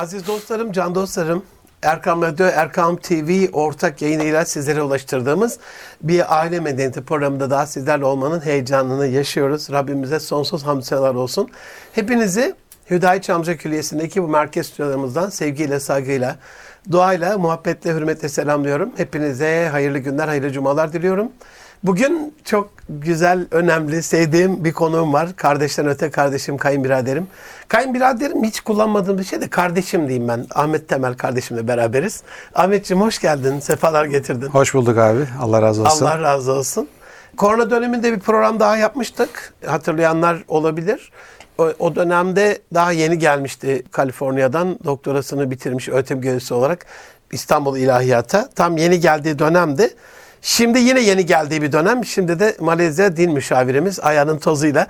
Aziz dostlarım, can dostlarım, Erkam Radyo, Erkam TV ortak yayınıyla sizlere ulaştırdığımız bir aile medeniyeti programında daha sizlerle olmanın heyecanını yaşıyoruz. Rabbimize sonsuz hamdseler olsun. Hepinizi Hüdayi Çamca Külliyesi'ndeki bu merkez stüdyolarımızdan sevgiyle, saygıyla, duayla, muhabbetle, hürmetle selamlıyorum. Hepinize hayırlı günler, hayırlı cumalar diliyorum. Bugün çok güzel, önemli, sevdiğim bir konuğum var. Kardeşten öte kardeşim, kayınbiraderim. Kayınbiraderim hiç kullanmadığım bir şey de kardeşim diyeyim ben. Ahmet Temel kardeşimle beraberiz. Ahmetciğim hoş geldin, sefalar getirdin. Hoş bulduk abi. Allah razı olsun. Allah razı olsun. Korona döneminde bir program daha yapmıştık. Hatırlayanlar olabilir. O, o dönemde daha yeni gelmişti Kaliforniya'dan. Doktorasını bitirmiş öğretim görevlisi olarak İstanbul İlahiyat'a. Tam yeni geldiği dönemde. Şimdi yine yeni geldiği bir dönem. Şimdi de Malezya din müşavirimiz ayağının tozuyla.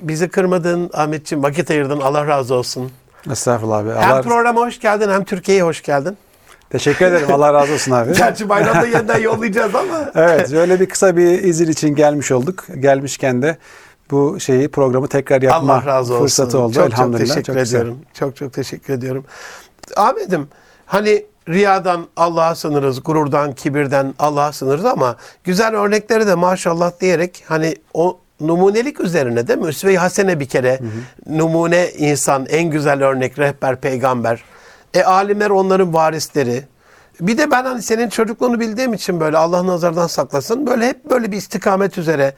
Bizi kırmadın Ahmetciğim vakit ayırdın Allah razı olsun. Estağfurullah abi. Hem Allah... programa hoş geldin hem Türkiye'ye hoş geldin. Teşekkür ederim. Allah razı olsun abi. Gerçi bayramda yeniden yollayacağız ama. evet öyle bir kısa bir izin için gelmiş olduk. Gelmişken de bu şeyi programı tekrar yapma Allah razı olsun. fırsatı oldu. Çok Elhamdülillah. çok teşekkür güzel. ediyorum. Çok çok teşekkür ediyorum. Ahmet'im hani riyadan Allah'a sınırız, gururdan, kibirden Allah'a sınırız ama güzel örnekleri de maşallah diyerek hani o numunelik üzerine de Müsve-i Hasene bir kere numune insan, en güzel örnek rehber peygamber. E alimler onların varisleri. Bir de ben hani senin çocukluğunu bildiğim için böyle Allah nazardan saklasın. Böyle hep böyle bir istikamet üzere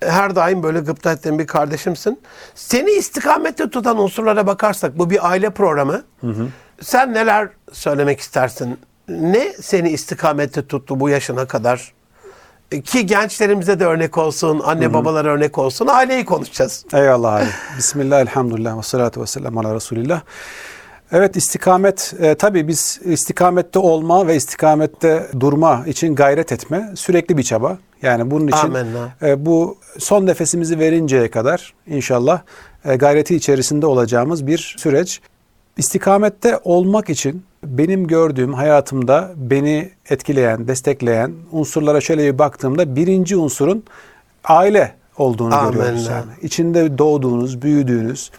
her daim böyle gıpta ettiğim bir kardeşimsin. Seni istikamette tutan unsurlara bakarsak bu bir aile programı. Sen neler söylemek istersin? Ne seni istikamette tuttu bu yaşına kadar? Ki gençlerimize de örnek olsun, anne babalara örnek olsun. Aileyi konuşacağız. Eyvallah abi. Bismillah, elhamdülillah ve salatu ve selamu ala Resulillah. Evet istikamet e, tabii biz istikamette olma ve istikamette durma için gayret etme sürekli bir çaba. Yani bunun için Amenna. e, bu son nefesimizi verinceye kadar inşallah e, gayreti içerisinde olacağımız bir süreç. İstikamette olmak için benim gördüğüm hayatımda beni etkileyen, destekleyen unsurlara şöyle bir baktığımda birinci unsurun aile olduğunu Amenna. görüyoruz. Yani. İçinde doğduğunuz, büyüdüğünüz,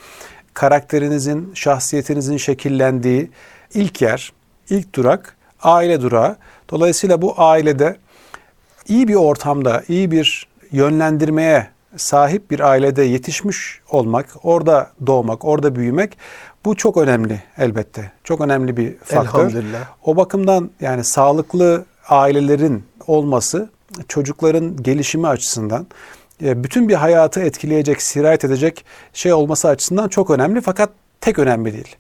karakterinizin, şahsiyetinizin şekillendiği ilk yer, ilk durak aile durağı. Dolayısıyla bu ailede iyi bir ortamda, iyi bir yönlendirmeye sahip bir ailede yetişmiş olmak, orada doğmak, orada büyümek bu çok önemli elbette. Çok önemli bir faktör. Elhamdülillah. O bakımdan yani sağlıklı ailelerin olması çocukların gelişimi açısından e, bütün bir hayatı etkileyecek, sirayet edecek şey olması açısından çok önemli fakat tek önemli değil.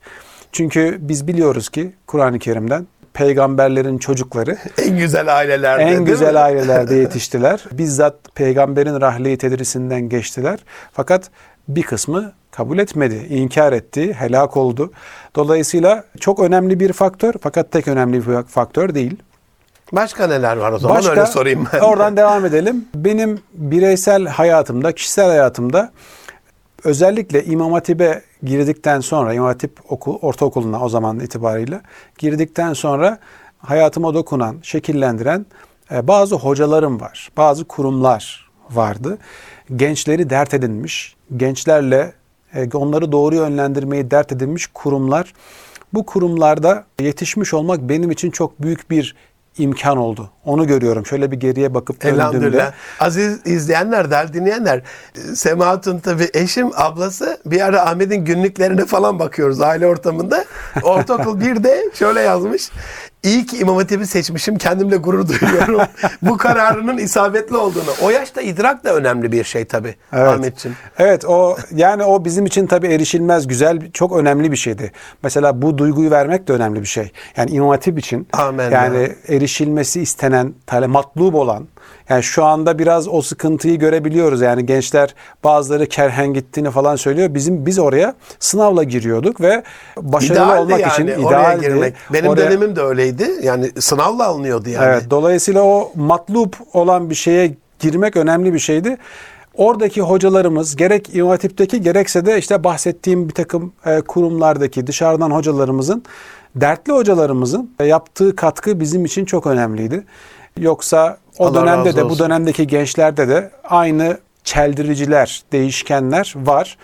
Çünkü biz biliyoruz ki Kur'an-ı Kerim'den peygamberlerin çocukları En güzel ailelerde en mi? güzel ailelerde yetiştiler. Bizzat peygamberin rahli tedrisinden geçtiler. Fakat bir kısmı kabul etmedi, inkar etti, helak oldu. Dolayısıyla çok önemli bir faktör fakat tek önemli bir faktör değil. Başka neler var o zaman öyle sorayım ben. Oradan devam edelim. Benim bireysel hayatımda, kişisel hayatımda özellikle İmam Hatip'e girdikten sonra, İmam Hatip okul, ortaokuluna o zaman itibariyle girdikten sonra hayatıma dokunan, şekillendiren e, bazı hocalarım var. Bazı kurumlar vardı. Gençleri dert edinmiş, gençlerle e, onları doğru yönlendirmeyi dert edinmiş kurumlar. Bu kurumlarda yetişmiş olmak benim için çok büyük bir imkan oldu. Onu görüyorum. Şöyle bir geriye bakıp döndüğümde. Aziz izleyenler, değerli dinleyenler. Sema Hatun tabii eşim, ablası bir ara Ahmet'in günlüklerine falan bakıyoruz aile ortamında. Ortaokul 1'de şöyle yazmış. İyi ki İmam Hatip'i seçmişim. Kendimle gurur duyuyorum. Bu kararının isabetli olduğunu. O yaşta idrak da önemli bir şey tabii Evet. Ahmetciğim. Evet o yani o bizim için tabii erişilmez güzel çok önemli bir şeydi. Mesela bu duyguyu vermek de önemli bir şey. Yani İmam Hatip için Amen. yani erişilmesi istenen, tale matlub olan yani şu anda biraz o sıkıntıyı görebiliyoruz. Yani gençler bazıları kerhen gittiğini falan söylüyor. Bizim biz oraya sınavla giriyorduk ve başarılı İdealdi olmak yani için oraya idealdi. girmek. Benim Oraya- dönemim de öyleydi. Yani sınavla alınıyordu yani. Evet, dolayısıyla o matlup olan bir şeye girmek önemli bir şeydi. Oradaki hocalarımız gerek İmam gerekse de işte bahsettiğim bir takım e, kurumlardaki dışarıdan hocalarımızın, dertli hocalarımızın e, yaptığı katkı bizim için çok önemliydi. Yoksa o Allah dönemde de bu olsun. dönemdeki gençlerde de aynı çeldiriciler, değişkenler var.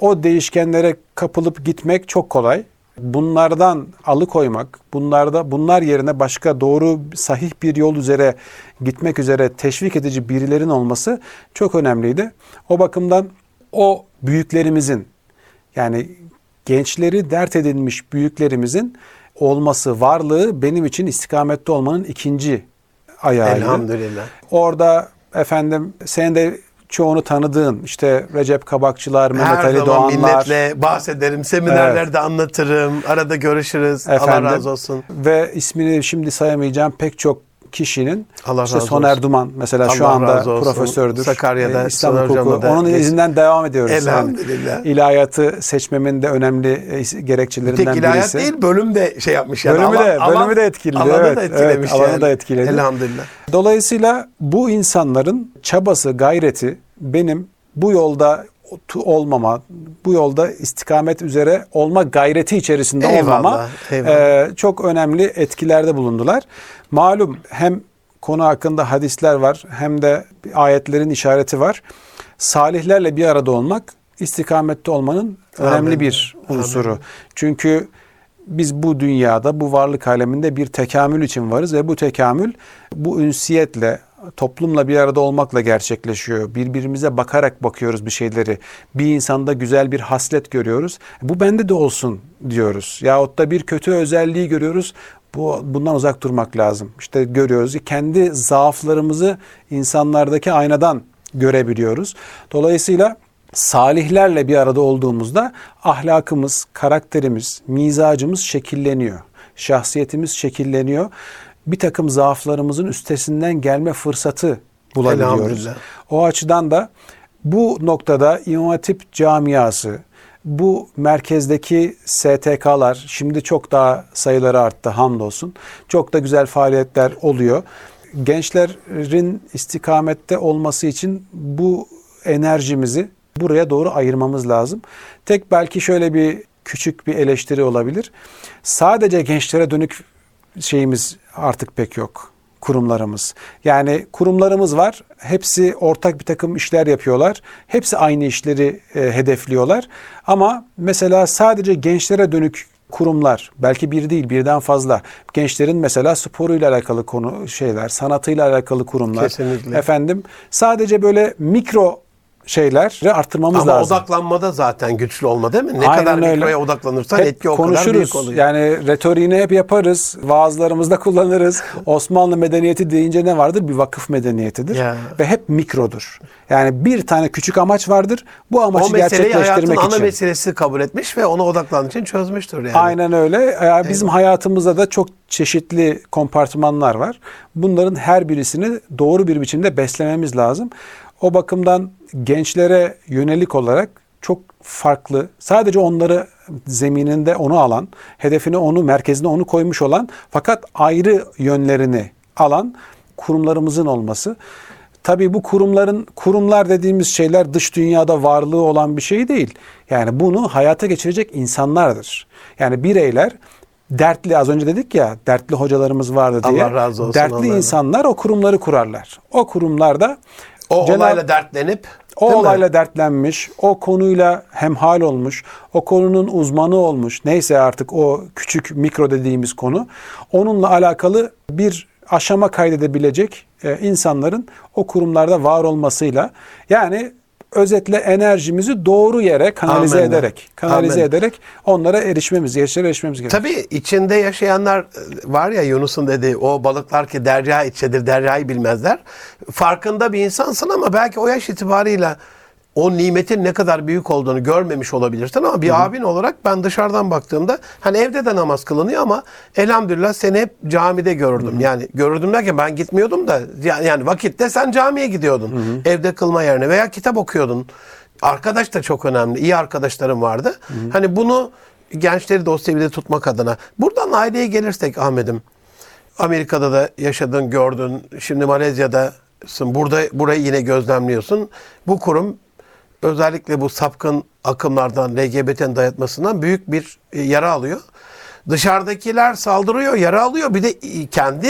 O değişkenlere kapılıp gitmek çok kolay. bunlardan alıkoymak, bunlarda bunlar yerine başka doğru sahih bir yol üzere gitmek üzere teşvik edici birilerin olması çok önemliydi. O bakımdan o büyüklerimizin yani gençleri dert edilmiş büyüklerimizin olması, varlığı benim için istikamette olmanın ikinci ayağıydı. Elhamdülillah. Orada efendim sen de çoğunu tanıdığın işte Recep Kabakçılar, Mehmet Her Ali zaman Doğanlar milletle bahsederim. Seminerlerde anlatırım. Arada görüşürüz. efendim, Allah razı olsun. Ve ismini şimdi sayamayacağım pek çok kişinin Allah işte Soner. Duman mesela şu Allah anda razı olsun. profesördür. Sakarya'da Soner Hukuku. Onun izinden devam ediyoruz. Yani Elhamdülillah. ilahiyatı seçmemin de önemli e, gerekçelerinden Tek ilahiyat birisi. değil bölüm de şey yapmış. Yani. Bölümü de- Alan- bölümü de etkiledi, Alanı evet, da evet, etkilemiş alanı yani. da etkiledi. Elhamdülillah. Dolayısıyla bu insanların çabası, gayreti benim bu yolda olmama, bu yolda istikamet üzere olma gayreti içerisinde Eyvallah, olmama eyvallah. e, çok önemli etkilerde bulundular. Malum hem konu hakkında hadisler var hem de ayetlerin işareti var. Salihlerle bir arada olmak istikamette olmanın önemli Amin. bir unsuru. Çünkü biz bu dünyada, bu varlık aleminde bir tekamül için varız ve bu tekamül bu ünsiyetle, toplumla bir arada olmakla gerçekleşiyor. Birbirimize bakarak bakıyoruz bir şeyleri. Bir insanda güzel bir haslet görüyoruz. Bu bende de olsun diyoruz. Yahut da bir kötü özelliği görüyoruz. Bu bundan uzak durmak lazım. İşte görüyoruz ki kendi zaaflarımızı insanlardaki aynadan görebiliyoruz. Dolayısıyla salihlerle bir arada olduğumuzda ahlakımız, karakterimiz, mizacımız şekilleniyor. Şahsiyetimiz şekilleniyor. Bir takım zaaflarımızın üstesinden gelme fırsatı bulabiliyoruz. O açıdan da bu noktada İmam Hatip camiası, bu merkezdeki STK'lar şimdi çok daha sayıları arttı hamdolsun. Çok da güzel faaliyetler oluyor. Gençlerin istikamette olması için bu enerjimizi buraya doğru ayırmamız lazım. Tek belki şöyle bir küçük bir eleştiri olabilir. Sadece gençlere dönük şeyimiz artık pek yok kurumlarımız. Yani kurumlarımız var. Hepsi ortak bir takım işler yapıyorlar. Hepsi aynı işleri e, hedefliyorlar. Ama mesela sadece gençlere dönük kurumlar belki bir değil birden fazla gençlerin mesela sporuyla alakalı konu şeyler sanatıyla alakalı kurumlar Kesinlikle. efendim sadece böyle mikro şeyleri arttırmamız Ama lazım. odaklanmada zaten güçlü olma değil mi? Ne Aynen kadar öyle. mikroya odaklanırsan Hep etki o kadar konuşuruz. büyük oluyor. Yani retoriğini hep yaparız. Vaazlarımızda kullanırız. Osmanlı medeniyeti deyince ne vardır? Bir vakıf medeniyetidir. Ya. Ve hep mikrodur. Yani bir tane küçük amaç vardır. Bu amacı o gerçekleştirmek ana için. meselesi kabul etmiş ve ona odaklandığı için çözmüştür yani. Aynen öyle. Yani bizim hayatımızda da çok çeşitli kompartımanlar var. Bunların her birisini doğru bir biçimde beslememiz lazım. O bakımdan gençlere yönelik olarak çok farklı, sadece onları zemininde onu alan, hedefine onu, merkezine onu koymuş olan fakat ayrı yönlerini alan kurumlarımızın olması. Tabii bu kurumların kurumlar dediğimiz şeyler dış dünyada varlığı olan bir şey değil. Yani bunu hayata geçirecek insanlardır. Yani bireyler dertli az önce dedik ya dertli hocalarımız vardı diye. Allah razı olsun Dertli onlardan. insanlar o kurumları kurarlar. O kurumlarda O Cenab- olayla dertlenip o değil mi? olayla dertlenmiş, o konuyla hemhal olmuş, o konunun uzmanı olmuş, neyse artık o küçük mikro dediğimiz konu, onunla alakalı bir aşama kaydedebilecek e, insanların o kurumlarda var olmasıyla yani özetle enerjimizi doğru yere kanalize Amenna. ederek, kanalize Amenna. ederek onlara erişmemiz, gençlere erişmemiz gerekiyor. Tabii içinde yaşayanlar e, var ya Yunus'un dediği o balıklar ki derya içedir deryayı bilmezler. Farkında bir insansın ama belki o yaş itibarıyla o nimetin ne kadar büyük olduğunu görmemiş olabilirsin ama bir abin olarak ben dışarıdan baktığımda hani evde de namaz kılınıyor ama elhamdülillah seni hep camide görürdüm. Yani görürdüm derken ben gitmiyordum da yani, yani vakitte sen camiye gidiyordun. Evde kılma yerine veya kitap okuyordun. Arkadaş da çok önemli. İyi arkadaşlarım vardı. Hani bunu gençleri dost evinde tutmak adına. Buradan aileye gelirsek Ahmet'im. Amerika'da da yaşadın, gördün. Şimdi Malezya'dasın. Burada burayı yine gözlemliyorsun. Bu kurum özellikle bu sapkın akımlardan, LGBT'nin dayatmasından büyük bir e, yara alıyor. Dışarıdakiler saldırıyor, yara alıyor. Bir de kendi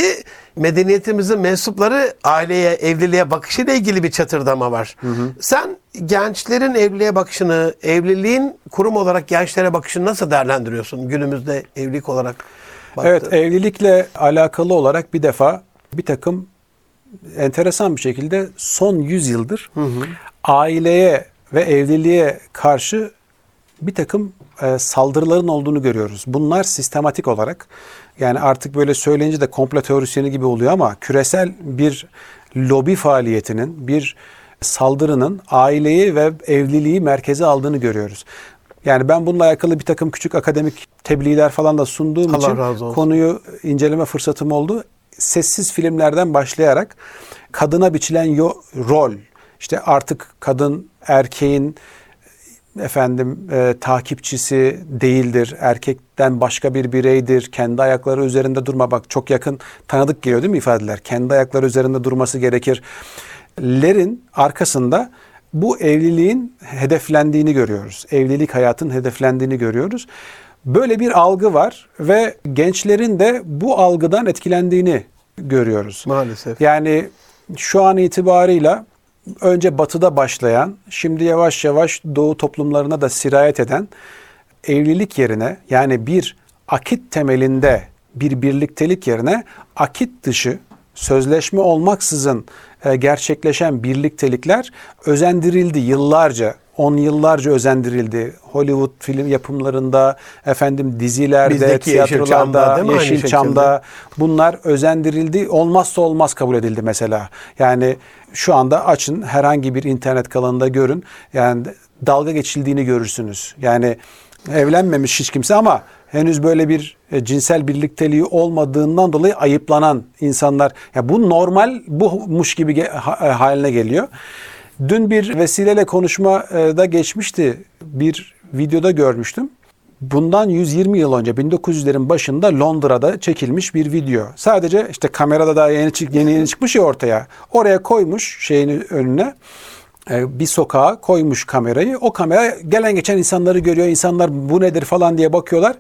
medeniyetimizin mensupları aileye, evliliğe bakışıyla ilgili bir çatırdama var. Sen gençlerin evliliğe bakışını, evliliğin kurum olarak gençlere bakışını nasıl değerlendiriyorsun günümüzde evlilik olarak? baktığın? Evet evlilikle alakalı olarak bir defa bir takım enteresan bir şekilde son 100 yıldır aileye ve evliliğe karşı bir takım e, saldırıların olduğunu görüyoruz. Bunlar sistematik olarak yani artık böyle söyleyince de komplo teorisyeni gibi oluyor ama küresel bir lobi faaliyetinin, bir saldırının aileyi ve evliliği merkeze aldığını görüyoruz. Yani ben bununla alakalı bir takım küçük akademik tebliğler falan da sunduğum Allah için konuyu inceleme fırsatım oldu. Sessiz filmlerden başlayarak kadına biçilen yo- rol, işte artık kadın erkeğin efendim e, takipçisi değildir. Erkekten başka bir bireydir. Kendi ayakları üzerinde durma. Bak çok yakın tanıdık geliyor değil mi ifadeler? Kendi ayakları üzerinde durması gerekir. Lerin arkasında bu evliliğin hedeflendiğini görüyoruz. Evlilik hayatın hedeflendiğini görüyoruz. Böyle bir algı var ve gençlerin de bu algıdan etkilendiğini görüyoruz. Maalesef. Yani şu an itibarıyla önce batıda başlayan, şimdi yavaş yavaş doğu toplumlarına da sirayet eden evlilik yerine yani bir akit temelinde bir birliktelik yerine akit dışı sözleşme olmaksızın e, gerçekleşen birliktelikler özendirildi yıllarca. On yıllarca özendirildi. Hollywood film yapımlarında, efendim dizilerde, Bizdeki tiyatrolarda, Yeşilçam'da Yeşilçam'da bunlar özendirildi. Olmazsa olmaz kabul edildi mesela. Yani şu anda açın herhangi bir internet kanalında görün. Yani dalga geçildiğini görürsünüz. Yani evlenmemiş hiç kimse ama henüz böyle bir e, cinsel birlikteliği olmadığından dolayı ayıplanan insanlar. Ya bu normal bumuş gibi ge- ha- e, haline geliyor. Dün bir vesileyle konuşmada geçmişti. Bir videoda görmüştüm. Bundan 120 yıl önce 1900'lerin başında Londra'da çekilmiş bir video. Sadece işte kamerada daha yeni çık yeni yeni çıkmış ya ortaya. Oraya koymuş şeyin önüne e, bir sokağa koymuş kamerayı. O kamera gelen geçen insanları görüyor. İnsanlar bu nedir falan diye bakıyorlar.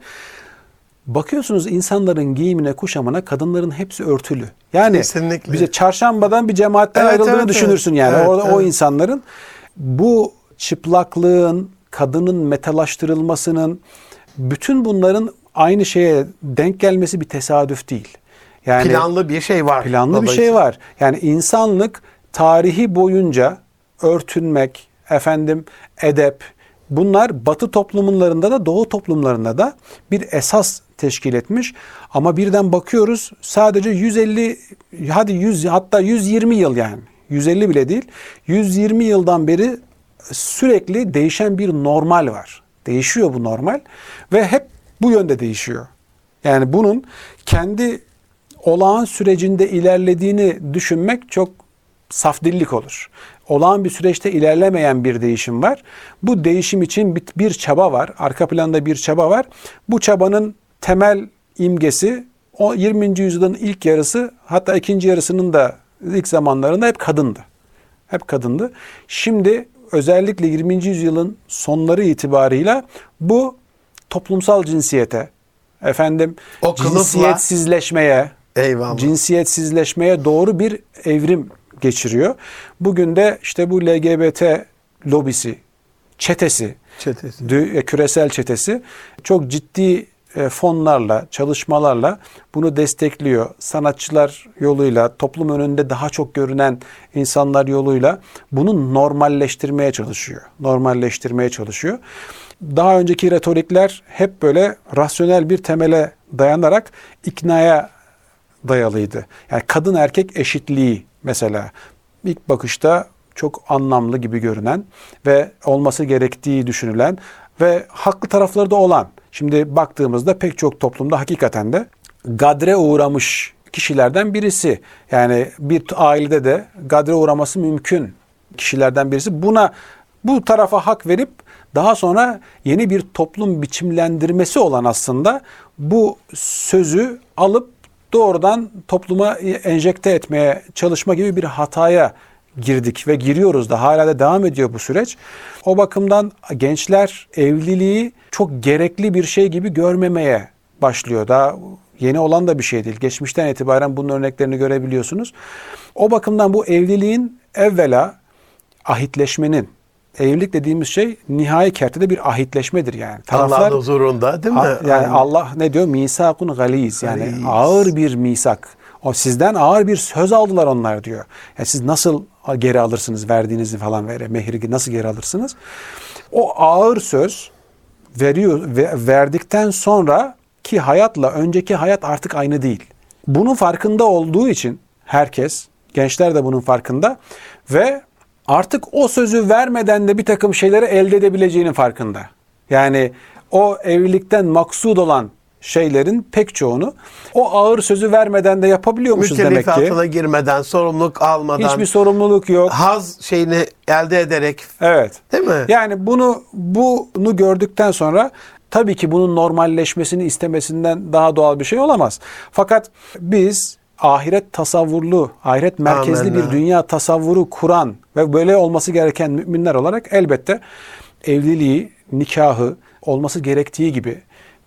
Bakıyorsunuz insanların giyimine, kuşamına kadınların hepsi örtülü. Yani Kesinlikle. bize çarşambadan bir cemaatten Evet, ayrıldığını evet, düşünürsün evet. yani. Evet, Orada o evet. insanların bu çıplaklığın, kadının metalaştırılmasının bütün bunların aynı şeye denk gelmesi bir tesadüf değil. Yani planlı bir şey var. planlı bir şey var. Yani insanlık tarihi boyunca örtünmek, efendim edep bunlar Batı toplumlarında da Doğu toplumlarında da bir esas teşkil etmiş. Ama birden bakıyoruz sadece 150 hadi 100 hatta 120 yıl yani 150 bile değil 120 yıldan beri sürekli değişen bir normal var. Değişiyor bu normal ve hep bu yönde değişiyor. Yani bunun kendi olağan sürecinde ilerlediğini düşünmek çok saf dillik olur. Olağan bir süreçte ilerlemeyen bir değişim var. Bu değişim için bir, bir çaba var. Arka planda bir çaba var. Bu çabanın temel imgesi o 20. yüzyılın ilk yarısı hatta ikinci yarısının da ilk zamanlarında hep kadındı. Hep kadındı. Şimdi özellikle 20. yüzyılın sonları itibarıyla bu toplumsal cinsiyete, efendim O kılıfla- cinsiyetsizleşmeye, Eyvallah. cinsiyetsizleşmeye doğru bir evrim geçiriyor. Bugün de işte bu LGBT lobisi, çetesi, Çetesi. küresel çetesi çok ciddi fonlarla, çalışmalarla bunu destekliyor. Sanatçılar yoluyla, toplum önünde daha çok görünen insanlar yoluyla bunu normalleştirmeye çalışıyor. Normalleştirmeye çalışıyor. Daha önceki retorikler hep böyle rasyonel bir temele dayanarak iknaya dayalıydı. Yani kadın erkek eşitliği mesela ilk bakışta çok anlamlı gibi görünen ve olması gerektiği düşünülen ve haklı tarafları da olan. Şimdi baktığımızda pek çok toplumda hakikaten de gadre uğramış kişilerden birisi. Yani bir ailede de gadre uğraması mümkün kişilerden birisi. Buna bu tarafa hak verip daha sonra yeni bir toplum biçimlendirmesi olan aslında bu sözü alıp doğrudan topluma enjekte etmeye çalışma gibi bir hataya girdik ve giriyoruz da hala da devam ediyor bu süreç. O bakımdan gençler evliliği çok gerekli bir şey gibi görmemeye başlıyor. Daha yeni olan da bir şey değil. Geçmişten itibaren bunun örneklerini görebiliyorsunuz. O bakımdan bu evliliğin evvela ahitleşmenin, evlilik dediğimiz şey nihai kertede bir ahitleşmedir yani. Allah'ın huzurunda değil mi? Ha- yani Aynen. Allah ne diyor? Misakun galiz. Yani Galiz. ağır bir misak. O sizden ağır bir söz aldılar onlar diyor. Yani siz nasıl geri alırsınız verdiğinizi falan vere mehri nasıl geri alırsınız? O ağır söz veriyor ve verdikten sonra ki hayatla önceki hayat artık aynı değil. Bunun farkında olduğu için herkes, gençler de bunun farkında ve artık o sözü vermeden de bir takım şeyleri elde edebileceğinin farkında. Yani o evlilikten maksud olan şeylerin pek çoğunu o ağır sözü vermeden de yapabiliyormuşuz demek ki. Mükellefatına girmeden, sorumluluk almadan, Hiçbir sorumluluk yok. haz şeyini elde ederek Evet. değil mi? Yani bunu bunu gördükten sonra tabii ki bunun normalleşmesini istemesinden daha doğal bir şey olamaz. Fakat biz ahiret tasavvurlu, ahiret merkezli Amenna. bir dünya tasavvuru kuran ve böyle olması gereken müminler olarak elbette evliliği, nikahı olması gerektiği gibi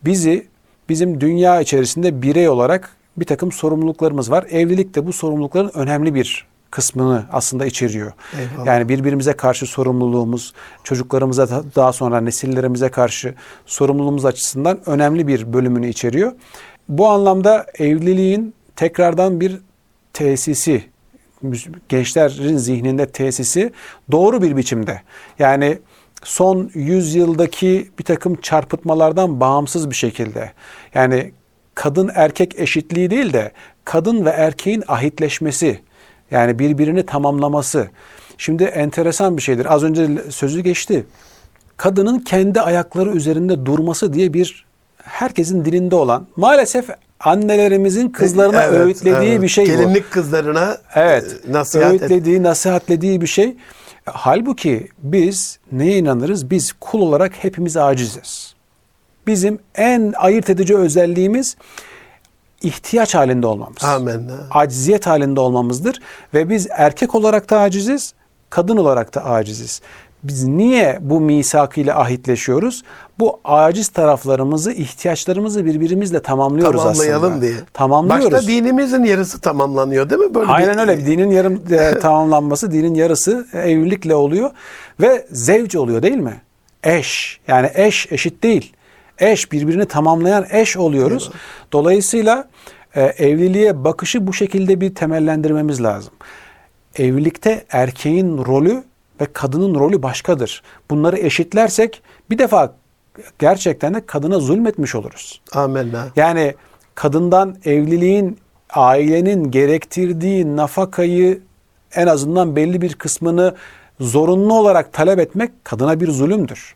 bizi bizim dünya içerisinde birey olarak bir takım sorumluluklarımız var. Evlilik de bu sorumlulukların önemli bir kısmını aslında içeriyor. Eyvallah. Yani birbirimize karşı sorumluluğumuz, çocuklarımıza da- daha sonra nesillerimize karşı sorumluluğumuz açısından önemli bir bölümünü içeriyor. Bu anlamda evliliğin tekrardan bir tesisi, gençlerin zihninde tesisi doğru bir biçimde. Yani son 100 yıldaki bir takım çarpıtmalardan bağımsız bir şekilde. Yani kadın erkek eşitliği değil de kadın ve erkeğin ahitleşmesi. Yani birbirini tamamlaması. Şimdi enteresan bir şeydir. Az önce sözü geçti. Kadının kendi ayakları üzerinde durması diye bir herkesin dilinde olan maalesef annelerimizin kızlarına Evet, öğütlediği evet. bir şey bu. Gelinlik kızlarına Evet. e, nasihat et. öğütlediği, nasihatlediği bir şey. Halbuki biz neye inanırız? Biz kul olarak hepimiz aciziz. Bizim en ayırt edici özelliğimiz ihtiyaç halinde olmamız. Amenna. Acziyet halinde olmamızdır ve biz erkek olarak da aciziz, kadın olarak da aciziz. Biz niye bu misakıyla ahitleşiyoruz? Bu aciz taraflarımızı, ihtiyaçlarımızı birbirimizle tamamlıyoruz Tamamlayalım aslında. diye. Tamamlıyoruz. Başta dinimizin yarısı tamamlanıyor değil mi? Böyle Aynen bir- öyle. Dinin yarım e, tamamlanması, dinin yarısı evlilikle oluyor ve zevc oluyor değil mi? Eş. Yani eş eşit değil. Eş birbirini tamamlayan eş oluyoruz. Dolayısıyla e, evliliğe bakışı bu şekilde bir temellendirmemiz lazım. Evlilikte erkeğin rolü ve kadının rolü başkadır. Bunları eşitlersek bir defa gerçekten de kadına zulmetmiş oluruz. Amenna. Yani kadından evliliğin, ailenin gerektirdiği nafakayı en azından belli bir kısmını zorunlu olarak talep etmek kadına bir zulümdür.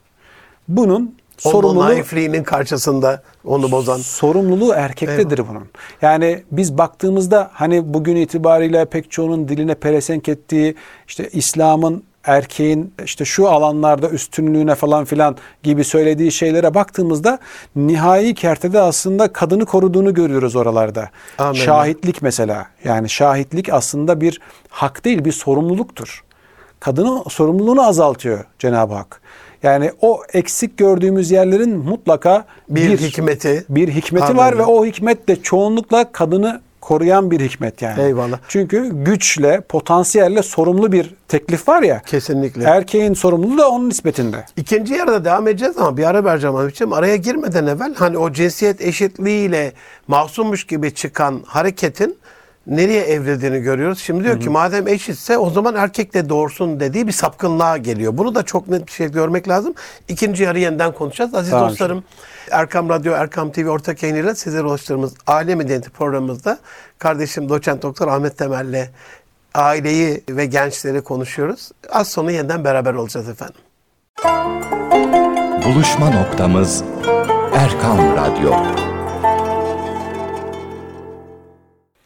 Bunun Onun sorumluluğu naifliğinin karşısında onu bozan. sorumluluğu erkektedir bunun. Yani biz baktığımızda hani bugün itibariyle pek çoğunun diline pelesenk ettiği işte İslam'ın erkeğin işte şu alanlarda üstünlüğüne falan filan gibi söylediği şeylere baktığımızda nihai kertede aslında kadını koruduğunu görüyoruz oralarda. Amin. Şahitlik mesela yani şahitlik aslında bir hak değil bir sorumluluktur. Kadının sorumluluğunu azaltıyor Cenab-ı Hak. Yani o eksik gördüğümüz yerlerin mutlaka Bir hikmeti. bir hikmeti Amin. var ve o hikmet de çoğunlukla kadını koruyan bir hikmet yani. Eyvallah. Çünkü güçle, potansiyelle sorumlu bir teklif var ya. Kesinlikle. Erkeğin sorumluluğu da onun nispetinde. İkinci yarıda devam edeceğiz ama bir ara vereceğim abiciğim. Araya girmeden evvel hani o cinsiyet eşitliğiyle masummuş gibi çıkan hareketin nereye evrildiğini görüyoruz. Şimdi diyor ki madem eşitse o zaman erkek de doğursun dediği bir sapkınlığa geliyor. Bunu da çok net bir şey görmek lazım. İkinci yarı yeniden konuşacağız. Aziz Tamam. dostlarım Erkam Radyo, Erkam TV ortak yayınıyla sizlere ulaştırdığımız Aile Medeniyeti programımızda kardeşim doçent doktor Ahmet Temel'le aileyi ve gençleri konuşuyoruz. Az sonra yeniden beraber olacağız efendim. Buluşma noktamız Erkam Radyo.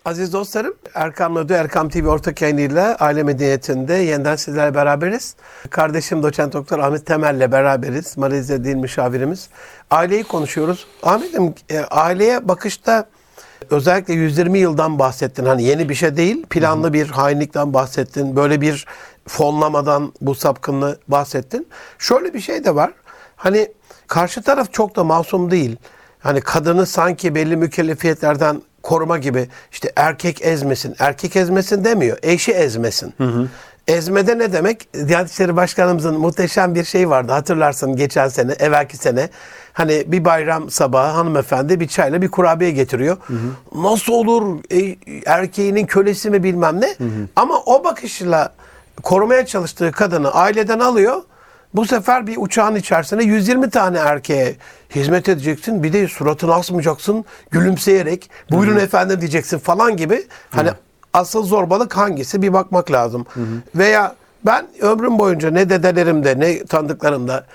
Aziz dostlarım, Erkam Radyo, Erkam TV ortak yayınıyla Aile Medeniyeti'nde yeniden sizlerle beraberiz. Kardeşim doçent doktor Ahmet Temel'le beraberiz. Malezya Dil Müşavirimiz. Aileyi konuşuyoruz. Ahmet'im e, aileye bakışta özellikle 120 yıldan bahsettin. Hani yeni bir şey değil, planlı bir hainlikten bahsettin. Böyle bir fonlamadan bu sapkınlığı bahsettin. Şöyle bir şey de var. Hani karşı taraf çok da masum değil. hani kadını sanki belli mükellefiyetlerden koruma gibi işte erkek ezmesin. Erkek ezmesin demiyor. Eşi ezmesin. Ezmede ne demek? Diyanet İşleri Başkanımızın muhteşem bir şey vardı. Hatırlarsın geçen sene, evvelki sene. Hani bir bayram sabahı hanımefendi bir çayla bir kurabiye getiriyor. Nasıl olur e, erkeğinin kölesi mi bilmem ne. Ama o bakışla korumaya çalıştığı kadını aileden alıyor. Bu sefer bir uçağın içerisinde 120 tane erkeğe hizmet edeceksin. Bir de suratını asmayacaksın gülümseyerek. Buyurun efendim diyeceksin falan gibi. Hani asıl zorbalık hangisi bir bakmak lazım. Veya ben ömrüm boyunca ne dedelerimde ne tanıdıklarımda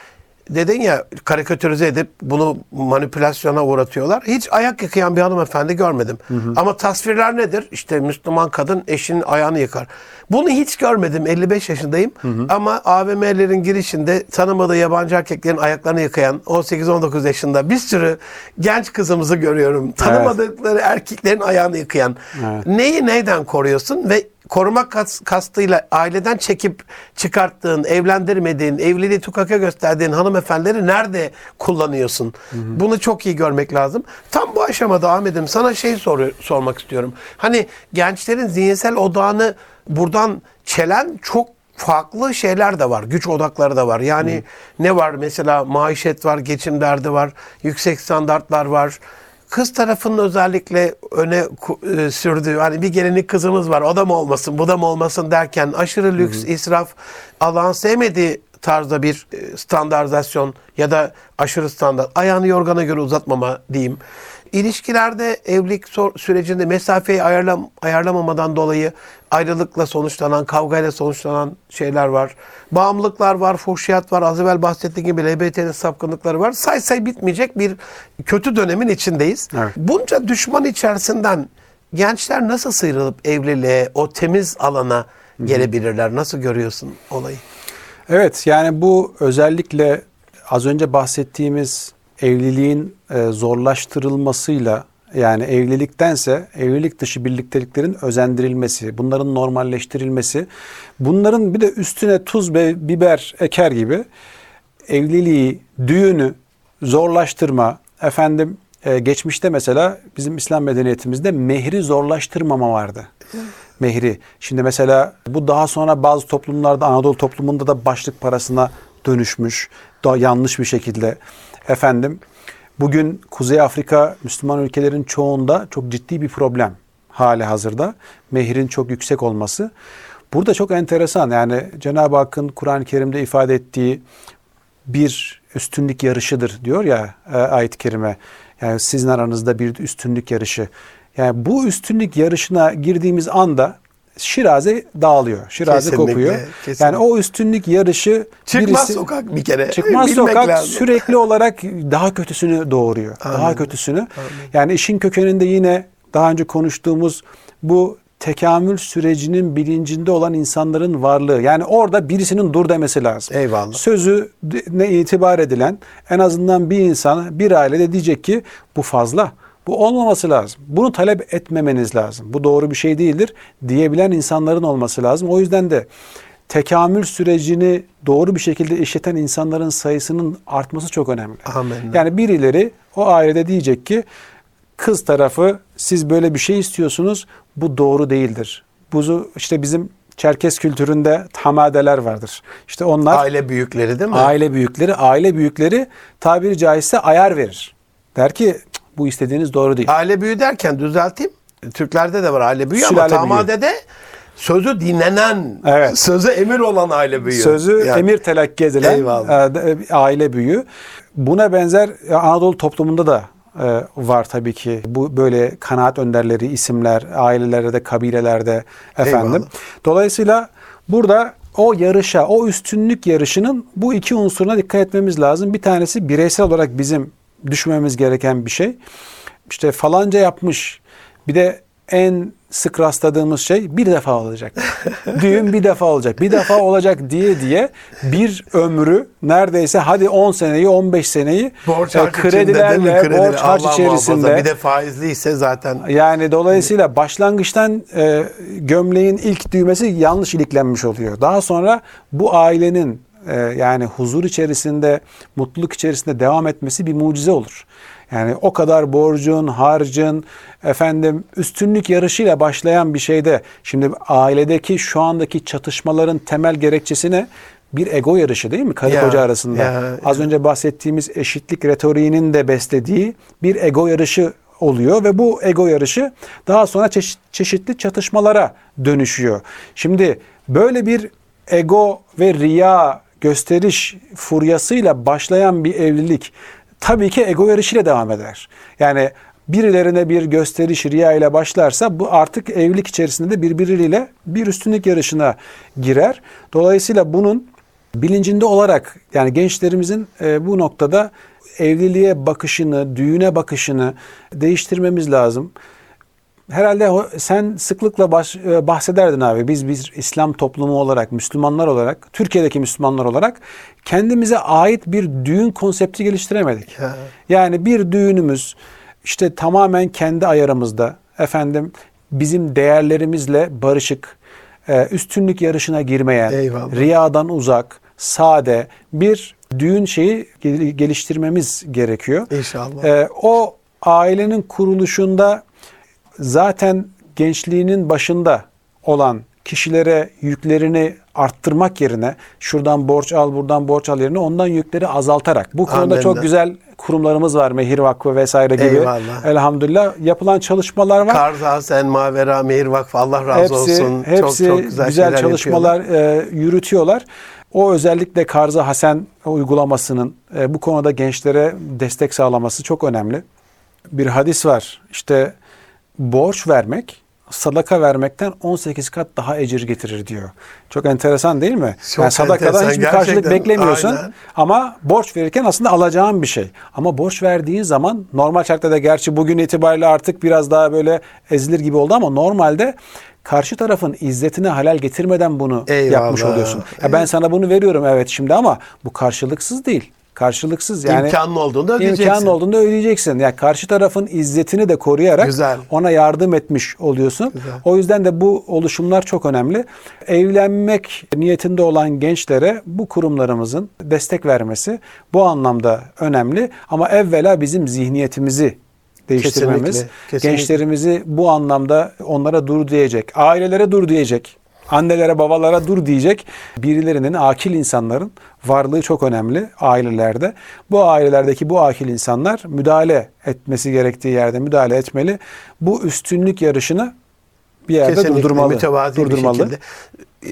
dedin ya karikatürize edip bunu manipülasyona uğratıyorlar. Hiç ayak yıkayan bir hanımefendi görmedim. Ama tasvirler nedir? İşte Müslüman kadın eşinin ayağını yıkar. Bunu hiç görmedim. 55 yaşındayım. Ama AVM'lerin girişinde tanımadığı yabancı erkeklerin ayaklarını yıkayan 18-19 yaşında bir sürü genç kızımızı görüyorum. Tanımadıkları erkeklerin ayağını yıkayan. Evet. Neyi neyden koruyorsun ve koruma kas- kastıyla aileden çekip çıkarttığın, evlendirmediğin, evliliği tukaka gösterdiğin hanımefendileri nerede kullanıyorsun? Bunu çok iyi görmek lazım. Tam bu aşamada Ahmet'im sana şey soru, sormak istiyorum. Hani gençlerin zihinsel odağını buradan çelen çok farklı şeyler de var. Güç odakları da var. Yani ne var? Mesela maişet var, geçim derdi var, yüksek standartlar var. Kız tarafının özellikle öne e, sürdüğü hani bir gelinlik kızımız var o da mı olmasın bu da mı olmasın derken aşırı lüks, israf, Allah'ın sevmediği tarzda bir e, standartizasyon ya da aşırı standart ayağını yorgana göre uzatmama diyeyim. İlişkilerde evlilik sürecinde mesafeyi ayarlam ayarlamamadan dolayı ayrılıkla sonuçlanan, kavgayla sonuçlanan şeyler var. Bağımlılıklar var, fuhşiyat var, az evvel bahsettiğim gibi LBT'nin sapkınlıkları var. Say say bitmeyecek bir kötü dönemin içindeyiz. Evet. Bunca düşman içerisinden gençler nasıl sıyrılıp evliliğe, o temiz alana gelebilirler? Nasıl görüyorsun olayı? Evet yani bu özellikle az önce bahsettiğimiz evliliğin e, zorlaştırılmasıyla yani evliliktense evlilik dışı birlikteliklerin özendirilmesi, bunların normalleştirilmesi, bunların bir de üstüne tuz ve biber eker gibi evliliği, düğünü zorlaştırma, efendim e, geçmişte mesela bizim İslam medeniyetimizde mehri zorlaştırmama vardı. Mehri. Şimdi mesela bu daha sonra bazı toplumlarda Anadolu toplumunda da başlık parasına dönüşmüş. Daha yanlış bir şekilde. Efendim bugün Kuzey Afrika Müslüman ülkelerin çoğunda çok ciddi bir problem hali hazırda. Mehrin çok yüksek olması. Burada çok enteresan yani Cenab-ı Hakk'ın Kur'an-ı Kerim'de ifade ettiği bir üstünlük yarışıdır diyor ya e, ayet-i kerime. Yani sizin aranızda bir üstünlük yarışı. Yani bu üstünlük yarışına girdiğimiz anda Şiraze dağılıyor. Şiraze Kesinlikle, kopuyor. kesinlikle. Yani o üstünlük yarışı Çıkmaz birisi sokak bir kere. çıkmaz Bilmek sokak lazım. sürekli olarak daha kötüsünü doğuruyor. Daha Amin. kötüsünü. Yani işin kökeninde yine daha önce konuştuğumuz bu tekamül sürecinin bilincinde olan insanların varlığı. Yani orada birisinin dur demesi lazım. Eyvallah. Sözü ne itibar edilen en azından bir insan bir ailede diyecek ki bu fazla. Bu olmaması lazım. Bunu talep etmemeniz lazım. Bu doğru bir şey değildir diyebilen insanların olması lazım. O yüzden de tekamül sürecini doğru bir şekilde işleten insanların sayısının artması çok önemli. Amenna. Yani birileri o ailede diyecek ki kız tarafı siz böyle bir şey istiyorsunuz bu doğru değildir. Bu işte bizim Çerkes kültüründe hamadeler vardır. İşte onlar Aile büyükleri değil mi? aile büyükleri, aile büyükleri tabiri caizse ayar verir. Der ki "Cık, bu istediğiniz doğru değil. Aile büyüğü derken düzelteyim. Türklerde de var aile büyüğü ama Sülale büyüğü. tamadede sözü dinlenen, Evet. sözü emir olan aile büyüğü. Sözü Yani emir telakki edilen Eyvallah. e, de- aile büyüğü. Buna benzer e, Anadolu toplumunda da e, var tabii ki. Bu böyle kanaat önderleri, isimler, ailelerde, kabilelerde efendim. Eyvallah. Dolayısıyla burada o yarışa, o üstünlük yarışının bu iki unsuruna dikkat etmemiz lazım. Bir tanesi bireysel olarak bizim düşmemiz gereken bir şey. İşte falanca yapmış. Bir de en sık rastladığımız şey bir defa olacak. Düğün bir defa olacak. Bir defa olacak diye diye bir ömrü neredeyse hadi 10 seneyi 15 seneyi borç e, kredilerle Kredi, borç harç içerisinde muhafaza. Bir de faizliyse zaten yani dolayısıyla başlangıçtan e, gömleğin ilk düğmesi yanlış iliklenmiş oluyor. Daha sonra bu ailenin e, yani huzur içerisinde, mutluluk içerisinde devam etmesi bir mucize olur. Yani o kadar borcun, harcın, efendim üstünlük yarışıyla başlayan bir şeyde şimdi ailedeki şu andaki çatışmaların temel gerekçesi ne? Bir ego yarışı değil mi? Karı Ya, koca arasında. ya, Az önce bahsettiğimiz eşitlik retoriğinin de beslediği bir ego yarışı oluyor ve bu ego yarışı daha sonra çeşit- çeşitli çatışmalara dönüşüyor. Şimdi böyle bir ego ve riya gösteriş furyasıyla başlayan bir evlilik tabii ki ego yarışıyla devam eder. Yani birilerine bir gösteriş riya ile başlarsa bu artık evlilik içerisinde de birbiriyle bir üstünlük yarışına girer. Dolayısıyla bunun bilincinde olarak yani gençlerimizin e, bu noktada evliliğe bakışını, düğüne bakışını değiştirmemiz lazım. Herhalde sen sıklıkla e, bahsederdin abi. Biz biz İslam toplumu olarak, Müslümanlar olarak, Türkiye'deki Müslümanlar olarak kendimize ait bir düğün konsepti geliştiremedik. Ya. Yani bir düğünümüz işte tamamen kendi ayarımızda efendim bizim değerlerimizle barışık, e, üstünlük yarışına girmeyen, Eyvallah. riyadan uzak, sade bir düğün şeyi gel- geliştirmemiz gerekiyor. İnşallah. Ee, o ailenin kuruluşunda zaten gençliğinin başında olan kişilere yüklerini arttırmak yerine şuradan borç al buradan borç al yerine ondan yükleri azaltarak bu konuda Amenna. çok güzel kurumlarımız var Mehir Vakfı vesaire gibi Eyvallah. elhamdülillah yapılan çalışmalar var. Karza Sen Mavera Mehir Vakfı Allah razı hepsi olsun. hepsi çok çok güzel, güzel, çalışmalar e, yürütüyorlar. O özellikle Karza Hasen uygulamasının e, bu konuda gençlere destek sağlaması çok önemli. Bir hadis var. İşte borç vermek sadaka vermekten 18 kat daha ecir getirir diyor. Çok enteresan değil mi? Çok yani sadakadan enteresan, hiçbir karşılık gerçekten. beklemiyorsun. Aynen. Ama borç verirken aslında alacağın bir şey. Ama borç verdiğin zaman normal şartlarda gerçi bugün itibariyle artık biraz daha böyle ezilir gibi oldu ama normalde karşı tarafın izzetine halal getirmeden bunu Eyvallah. yapmış oluyorsun. Ya ben sana bunu veriyorum evet şimdi ama bu karşılıksız değil. Karşılıksız yani İmkanlı olduğunda ödeyeceksin. İmkanlı olduğunda ödeyeceksin. Yani karşı tarafın izzetini de koruyarak Güzel. ona yardım etmiş oluyorsun. Güzel. O yüzden de bu oluşumlar çok önemli. Evlenmek niyetinde olan gençlere bu kurumlarımızın destek vermesi bu anlamda önemli. Ama evvela bizim zihniyetimizi değiştirmemiz, Kesinlikle, kesinlikle. gençlerimizi bu anlamda onlara dur diyecek, ailelere dur diyecek, annelere babalara dur diyecek birilerinin akil insanların varlığı çok önemli ailelerde. Bu ailelerdeki bu akil insanlar müdahale etmesi gerektiği yerde müdahale etmeli. Bu üstünlük yarışını bir yerde Kesinlikle durdurmalı. durdurmalı. bir.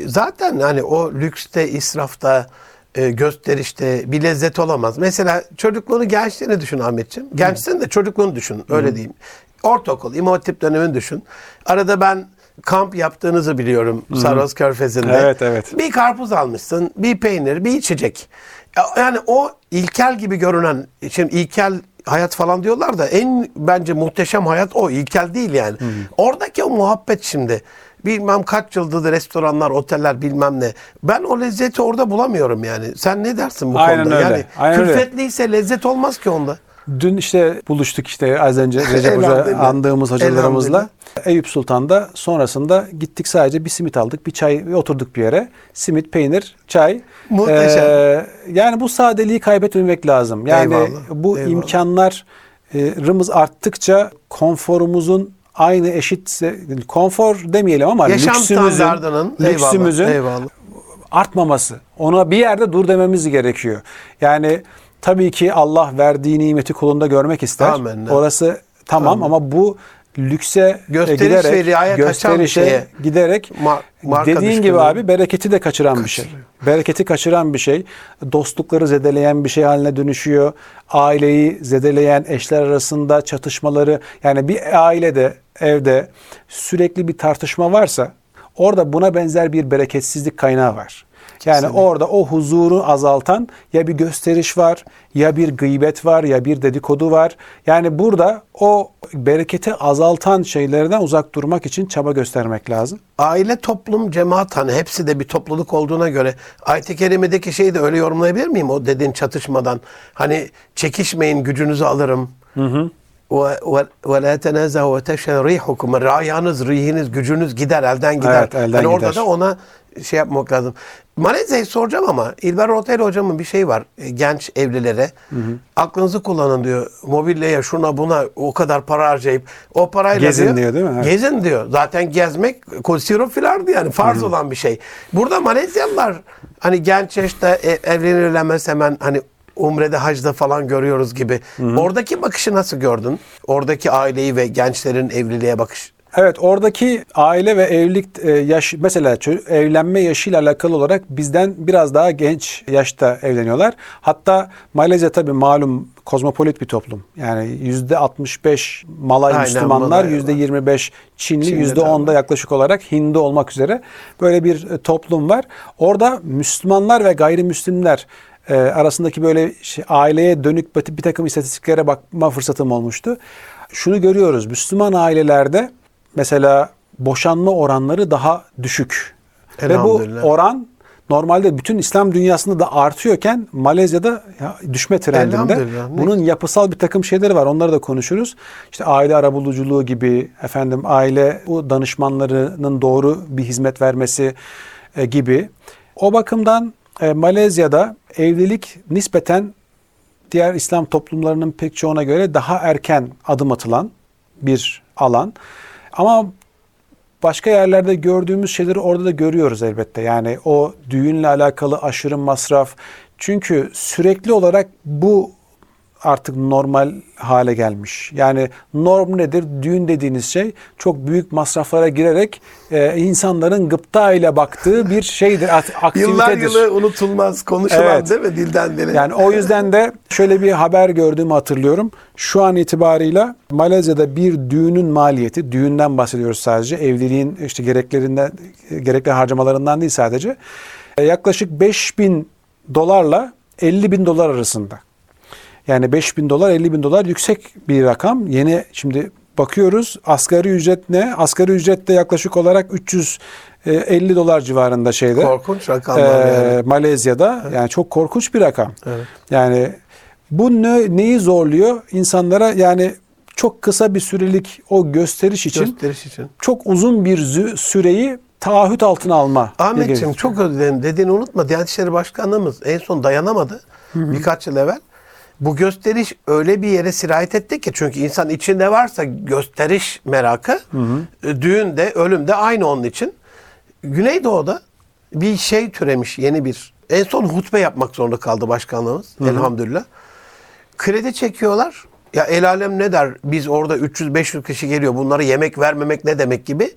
Zaten hani o lükste, israfta, e, gösterişte bir lezzet olamaz. Mesela çocukluğunu, gençliğini düşün Ahmetciğim. Gençsin de çocukluğunu düşün. Öyle diyeyim. Ortaokul, İmam Hatip dönemini düşün. Arada ben kamp yaptığınızı biliyorum Saros Körfezi'nde. Evet, evet. Bir karpuz almışsın, bir peynir, bir içecek. Ya- Yani o ilkel gibi görünen, şimdi ilkel hayat falan diyorlar da en bence muhteşem hayat o. ilkel değil yani. Oradaki o muhabbet şimdi. Bilmem kaç yıldızlı restoranlar, oteller bilmem ne. Ben o lezzeti orada bulamıyorum yani. Sen ne dersin bu Aynen konuda? öyle, Yani aynen öyle. külfetliyse lezzet olmaz ki onda. Dün işte buluştuk işte az önce Recep Hoca andığımız hocalarımızla. Eyüp Sultan'da sonrasında gittik sadece bir simit aldık. Bir çay bir oturduk bir yere. Simit, peynir, çay. Muhteşem. Ee, yani bu sadeliği kaybetmemek lazım. Yani Eyvallah, bu eyvallah. imkanlarımız arttıkça konforumuzun aynı eşitse konfor demeyelim ama Yaşam lüksümüzün, lüksümüzün eyvallah, eyvallah. artmaması. Ona bir yerde dur dememiz gerekiyor. Yani tabii ki Allah verdiği nimeti kulunda görmek ister. Amenna. Orası tamam ama bu lükse Gösteriş giderek, ve riaya kaçan gösterişe şeye, giderek ma- dediğin gibi abi bereketi de kaçıran bir şey. Bereketi kaçıran bir şey. Dostlukları zedeleyen bir şey haline dönüşüyor. Aileyi zedeleyen eşler arasında çatışmaları yani bir ailede evde sürekli bir tartışma varsa orada buna benzer bir bereketsizlik kaynağı var. Yani orada o huzuru azaltan ya bir gösteriş var, ya bir gıybet var, ya bir dedikodu var. Yani burada o bereketi azaltan şeylerden uzak durmak için çaba göstermek lazım. Aile, toplum, cemaat hani hepsi de bir topluluk olduğuna göre ayet-i kerimedeki şeyi de öyle yorumlayabilir miyim o dediğin çatışmadan? Hani çekişmeyin gücünüzü alırım. ve ve- ve la tenazahu ve teşen rihukum. Ayağınız, rihiniz, gücünüz gider, elden gider. Evet, elden orada gider. da ona şey yapmak lazım. Malezya'yı soracağım ama İlber Ortaylı hocamın bir şey var. E, Genç evlilere. Aklınızı kullanın diyor. Mobilyaya şuna buna o kadar para harcayıp o parayla Gezin diyor, değil mi? Evet. Gezin diyor. Zaten gezmek kosirofilardı yani farz olan bir şey. Burada Malezyalılar hani genç yaşta e- evlenilemez hemen hani Umre'de, hacda falan görüyoruz gibi. Oradaki bakışı nasıl gördün? Oradaki aileyi ve gençlerin evliliğe bakış. Evet oradaki aile ve evlilik e, yaş mesela evlenme yaşıyla alakalı olarak bizden biraz daha genç yaşta evleniyorlar. Hatta Malezya tabii malum kozmopolit bir toplum. Yani yüzde 65 Malay Aynen, Müslümanlar, yüzde 25 Çinli, yüzde 10 da tabii. yaklaşık olarak Hindu olmak üzere böyle bir e, toplum var. Orada Müslümanlar ve gayrimüslimler e, arasındaki böyle şey, aileye dönük bir takım istatistiklere bakma fırsatım olmuştu. Şunu görüyoruz. Müslüman ailelerde mesela boşanma oranları daha düşük. Ve bu oran normalde bütün İslam dünyasında da artıyorken Malezya'da ya, düşme trendinde. Bunun yapısal bir takım şeyleri var. Onları da konuşuruz. İşte aile arabuluculuğu gibi, efendim aile bu danışmanlarının doğru bir hizmet vermesi e, gibi. O bakımdan e, Malezya'da evlilik nispeten diğer İslam toplumlarının pek çoğuna göre daha erken adım atılan bir alan. Ama başka yerlerde gördüğümüz şeyleri orada da görüyoruz elbette. Yani o düğünle alakalı aşırı masraf. Çünkü sürekli olarak bu artık normal hale gelmiş. Yani norm nedir? Düğün dediğiniz şey çok büyük masraflara girerek e, insanların gıpta ile baktığı bir şeydir, aktivitedir. Yıllar yılı unutulmaz konuşulan Evet. değil mi dilden dile? Yani o yüzden de şöyle bir haber gördüğümü hatırlıyorum. Şu an itibarıyla Malezya'da bir düğünün maliyeti, düğünden bahsediyoruz sadece, evliliğin işte gereklerinden, gerekli harcamalarından değil sadece, e, yaklaşık 5000 dolarla 50 bin dolar arasında. Yani 5 bin dolar 50 bin dolar yüksek bir rakam. Yeni şimdi bakıyoruz asgari ücret ne? Asgari ücret de yaklaşık olarak 350 dolar civarında şeyde. Korkunç rakamlar Ee, yani. Malezya'da yani çok korkunç bir rakam. Evet. Yani bu ne, neyi zorluyor? İnsanlara yani çok kısa bir sürelik o gösteriş için Gösteriş için. çok uzun bir süreyi taahhüt altına alma. Ahmetciğim çok özür dilerim. Dediğini unutma. Diyanet İşleri Başkanlığımız en son dayanamadı. Birkaç yıl evvel. Bu gösteriş öyle bir yere sirayet etti ki çünkü insan içinde varsa gösteriş merakı e, düğünde, ölümde aynı onun için. Güneydoğu'da bir şey türemiş yeni bir. En son hutbe yapmak zorunda kaldı başkanlığımız elhamdülillah. Kredi çekiyorlar. Ya el alem ne der? Biz orada 300-500 kişi geliyor. Bunlara yemek vermemek ne demek gibi.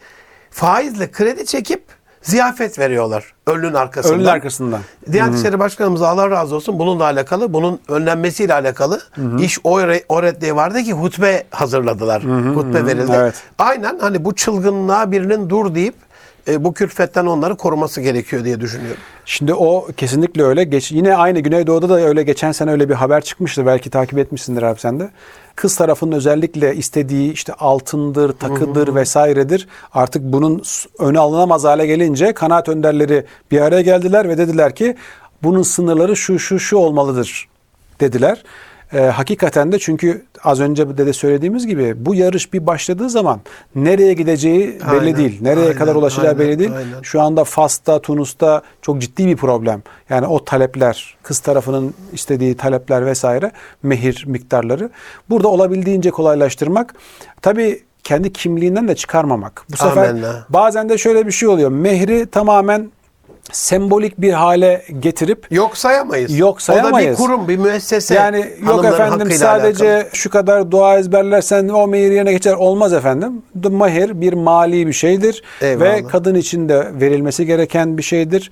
Faizle kredi çekip ziyafet veriyorlar ölünün arkasından. Ölünün arkasından. Diyanet İşleri Başkanımız Allah razı olsun bununla alakalı, bunun önlenmesiyle alakalı iş o, o reddiye vardı ki hutbe hazırladılar. hutbe verildi. evet. Aynen hani bu çılgınlığa birinin dur deyip e, bu külfetten onları koruması gerekiyor diye düşünüyorum. Şimdi o kesinlikle öyle. Geç, yine aynı Güneydoğu'da da öyle geçen sene öyle bir haber çıkmıştı. Belki takip etmişsindir abi sen de. Kız tarafının özellikle istediği işte altındır, takıdır vesairedir. Artık bunun önü alınamaz hale gelince kanaat önderleri bir araya geldiler ve dediler ki bunun sınırları şu şu şu olmalıdır dediler. Ee, hakikaten de çünkü az önce de de söylediğimiz gibi bu yarış bir başladığı zaman nereye gideceği belli Aynen, değil. Nereye aynen, kadar ulaşacağı aynen, belli değil. aynen. Şu anda Fas'ta, Tunus'ta çok ciddi bir problem. Yani o talepler, kız tarafının istediği talepler vesaire, mehir miktarları. Burada olabildiğince kolaylaştırmak. Tabii kendi kimliğinden de çıkarmamak. Bu sefer Amenna. bazen de şöyle bir şey oluyor. Mehri tamamen sembolik bir hale getirip Yok sayamayız. Yok sayamayız. O da bir kurum, bir müessese. yani yok efendim sadece alakalı. şu kadar dua ezberlersen o mehir yerine geçer. Olmaz efendim. Mahir bir mali bir şeydir Eyvallah. ve kadın için de verilmesi gereken bir şeydir.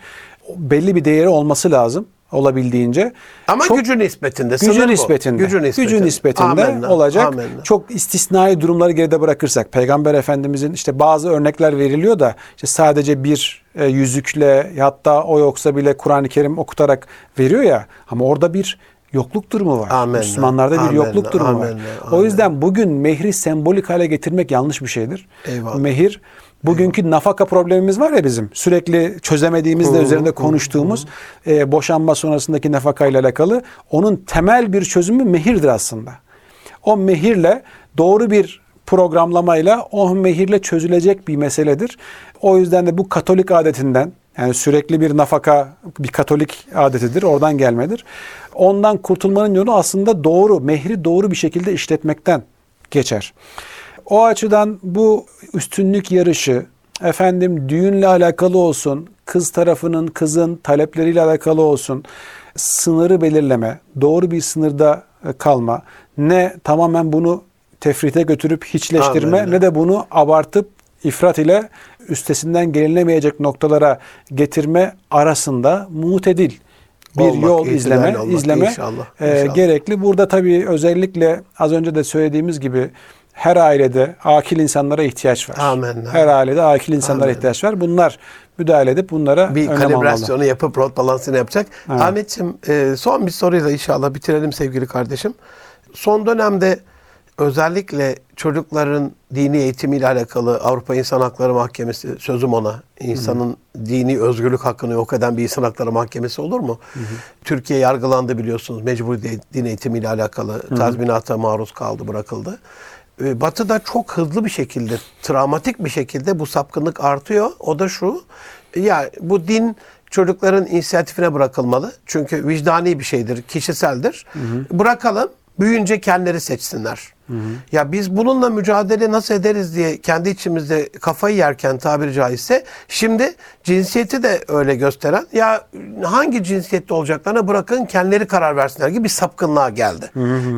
Belli bir değeri olması lazım olabildiğince. Ama Çok- gücü nispetinde. Gücü nispetinde. Gücü nispetinde. Gücü nispetinde Amenna, olacak. amenna. Çok istisnai durumları geride bırakırsak Peygamber Efendimizin işte bazı örnekler veriliyor da işte sadece bir e, yüzükle hatta o yoksa bile Kur'an-ı Kerim okutarak veriyor ya ama orada bir yokluk durumu var. Amenna, Müslümanlarda bir amenna, yokluk durumu var. amenna, O amenna. yüzden bugün mehri sembolik hale getirmek yanlış bir şeydir. Eyvallah. Mehir Bugünkü nafaka problemimiz var ya bizim sürekli çözemediğimizde üzerinde konuştuğumuz e, boşanma sonrasındaki nafaka ile alakalı onun temel bir çözümü mehirdir aslında. O mehirle doğru bir programlamayla o mehirle çözülecek bir meseledir. O yüzden de bu Katolik adetinden yani sürekli bir nafaka bir Katolik adetidir. Oradan gelmedir. Ondan kurtulmanın yolu aslında doğru, mehri doğru bir şekilde işletmekten geçer. O açıdan bu üstünlük yarışı efendim düğünle alakalı olsun, kız tarafının kızın talepleriyle alakalı olsun, sınırı belirleme, doğru bir sınırda e, kalma, ne tamamen bunu tefrite götürüp hiçleştirme Amin. ne de bunu abartıp ifrat ile üstesinden gelinemeyecek noktalara getirme arasında mutedil bir Olmak, yol izleme olmak izleme inşallah, e, inşallah. gerekli. Burada tabii özellikle az önce de söylediğimiz gibi her ailede akil insanlara ihtiyaç var. Amin. Her ailede akil insanlara Amin. ihtiyaç var. Bunlar müdahale edip bunlara bir önlem almalı. kalibrasyonu yapıp rot balansını yapacak. Evet. Ahmetciğim e, son bir soruyla inşallah bitirelim sevgili kardeşim. Son dönemde özellikle çocukların dini eğitimiyle alakalı Avrupa İnsan Hakları Mahkemesi sözüm ona insanın dini özgürlük hakkını yok eden bir insan hakları mahkemesi olur mu? Türkiye yargılandı biliyorsunuz mecburi din eğitimiyle alakalı tazminata maruz kaldı bırakıldı. E, Batı'da çok hızlı bir şekilde, travmatik bir şekilde bu sapkınlık artıyor. O da şu, ya bu din çocukların inisiyatifine bırakılmalı. Çünkü vicdani bir şeydir, kişiseldir. Bırakalım, büyüyünce kendileri seçsinler. Ya biz bununla mücadele nasıl ederiz diye kendi içimizde kafayı yerken tabiri caizse şimdi cinsiyeti de öyle gösteren ya hangi cinsiyette olacaklarına bırakın kendileri karar versinler gibi bir sapkınlığa geldi.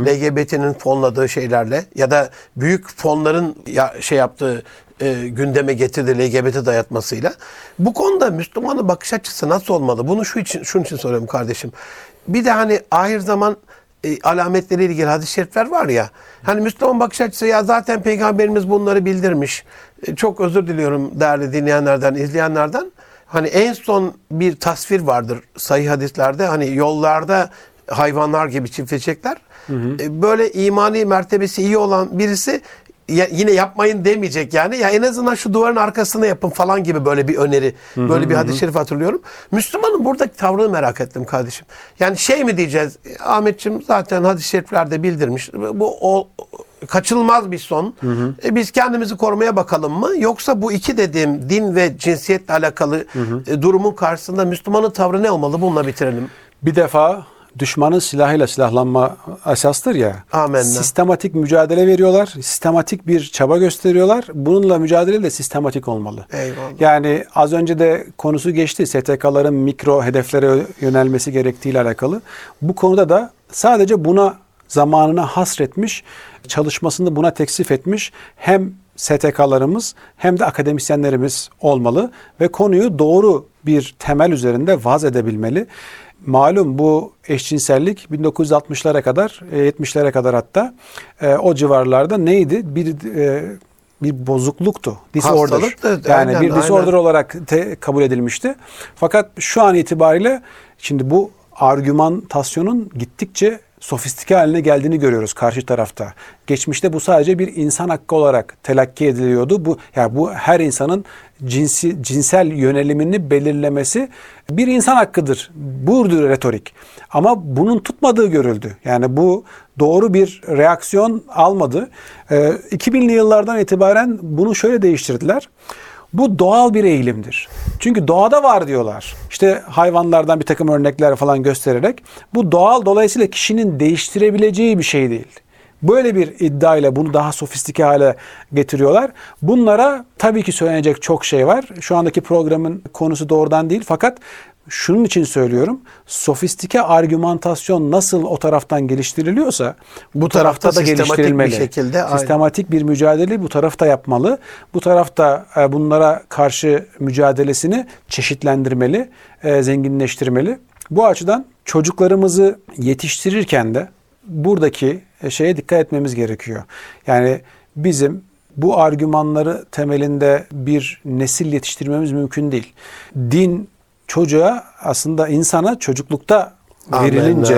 LGBT'nin fonladığı şeylerle ya da büyük fonların ya şey yaptığı e, gündeme getirdi LGBT dayatmasıyla. Bu konuda Müslümanın bakış açısı nasıl olmalı? Bunu şu için şunun için soruyorum kardeşim. Bir de hani ahir zaman e, alametleriyle ilgili hadis-i şerifler var ya. Hani Müslüman bakış açısı ya zaten peygamberimiz bunları bildirmiş. E, çok özür diliyorum değerli dinleyenlerden, izleyenlerden. Hani en son bir tasvir vardır sahih hadislerde. Hani yollarda hayvanlar gibi çiftleşecekler. E, Böyle imani mertebesi iyi olan birisi ya- yine yapmayın demeyecek yani. Ya en azından şu duvarın arkasına yapın falan gibi böyle bir öneri. Böyle bir hadis-i şerif hatırlıyorum. Müslümanın buradaki tavrını merak ettim kardeşim. Yani şey mi diyeceğiz? Ahmetçim zaten hadis-i şeriflerde bildirmiş. Bu o kaçılmaz bir son. E, biz kendimizi korumaya bakalım mı? Yoksa bu iki dediğim din ve cinsiyetle alakalı e, durumun karşısında Müslümanın tavrı ne olmalı? Bununla bitirelim. Bir defa düşmanın silahıyla silahlanma esastır ya. Amenna. Sistematik mücadele veriyorlar. Sistematik bir çaba gösteriyorlar. Bununla mücadele de sistematik olmalı. Eyvallah. Yani az önce de konusu geçti. STK'ların mikro hedeflere yönelmesi gerektiğiyle alakalı. Bu konuda da sadece buna zamanına hasretmiş, çalışmasını buna teksif etmiş hem STK'larımız hem de akademisyenlerimiz olmalı ve konuyu doğru bir temel üzerinde vaz edebilmeli. Malum bu eşcinsellik 1960'lara kadar, e, 70'lere kadar hatta e, o civarlarda neydi? Bir e, bir bozukluktu. Disorder. Hastalıktı, Yani aynen, bir disorder aynen. olarak te- kabul edilmişti. Fakat şu an itibariyle şimdi bu argümantasyonun gittikçe sofistike haline geldiğini görüyoruz karşı tarafta. Geçmişte bu sadece bir insan hakkı olarak telakki ediliyordu. Bu ya yani bu her insanın cinsi cinsel yönelimini belirlemesi bir insan hakkıdır. Budur retorik. Ama bunun tutmadığı görüldü. Yani bu doğru bir reaksiyon almadı. Ee, 2000'li yıllardan itibaren bunu şöyle değiştirdiler. Bu doğal bir eğilimdir. Çünkü doğada var diyorlar. İşte hayvanlardan bir takım örnekler falan göstererek bu doğal dolayısıyla kişinin değiştirebileceği bir şey değil. Böyle bir iddiayla bunu daha sofistike hale getiriyorlar. Bunlara tabii ki söylenecek çok şey var. Şu andaki programın konusu doğrudan değil fakat şunun için söylüyorum. Sofistike argümantasyon nasıl o taraftan geliştiriliyorsa bu tarafta, tarafta da sistematik bir geliştirilmeli. şekilde, sistematik bir mücadele bu tarafta yapmalı. Bu tarafta e, bunlara karşı mücadelesini çeşitlendirmeli, e, zenginleştirmeli. Bu açıdan çocuklarımızı yetiştirirken de buradaki şeye dikkat etmemiz gerekiyor. Yani bizim bu argümanları temelinde bir nesil yetiştirmemiz mümkün değil. Din çocuğa aslında insana çocuklukta Amen. verilince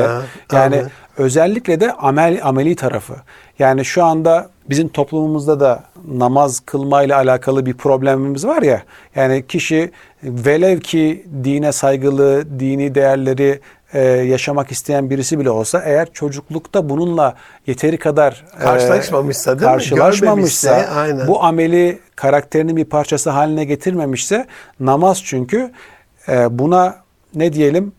yani Amen. özellikle de amel ameli tarafı. Yani şu anda bizim toplumumuzda da namaz kılmayla alakalı bir problemimiz var ya. Yani kişi velev ki dine saygılı, dini değerleri e, yaşamak isteyen birisi bile olsa eğer çocuklukta bununla yeteri kadar e, Karşılaşmamışsa değil karşılaşmamışsa, aynen. bu ameli karakterinin bir parçası haline getirmemişse namaz çünkü e, buna ne diyelim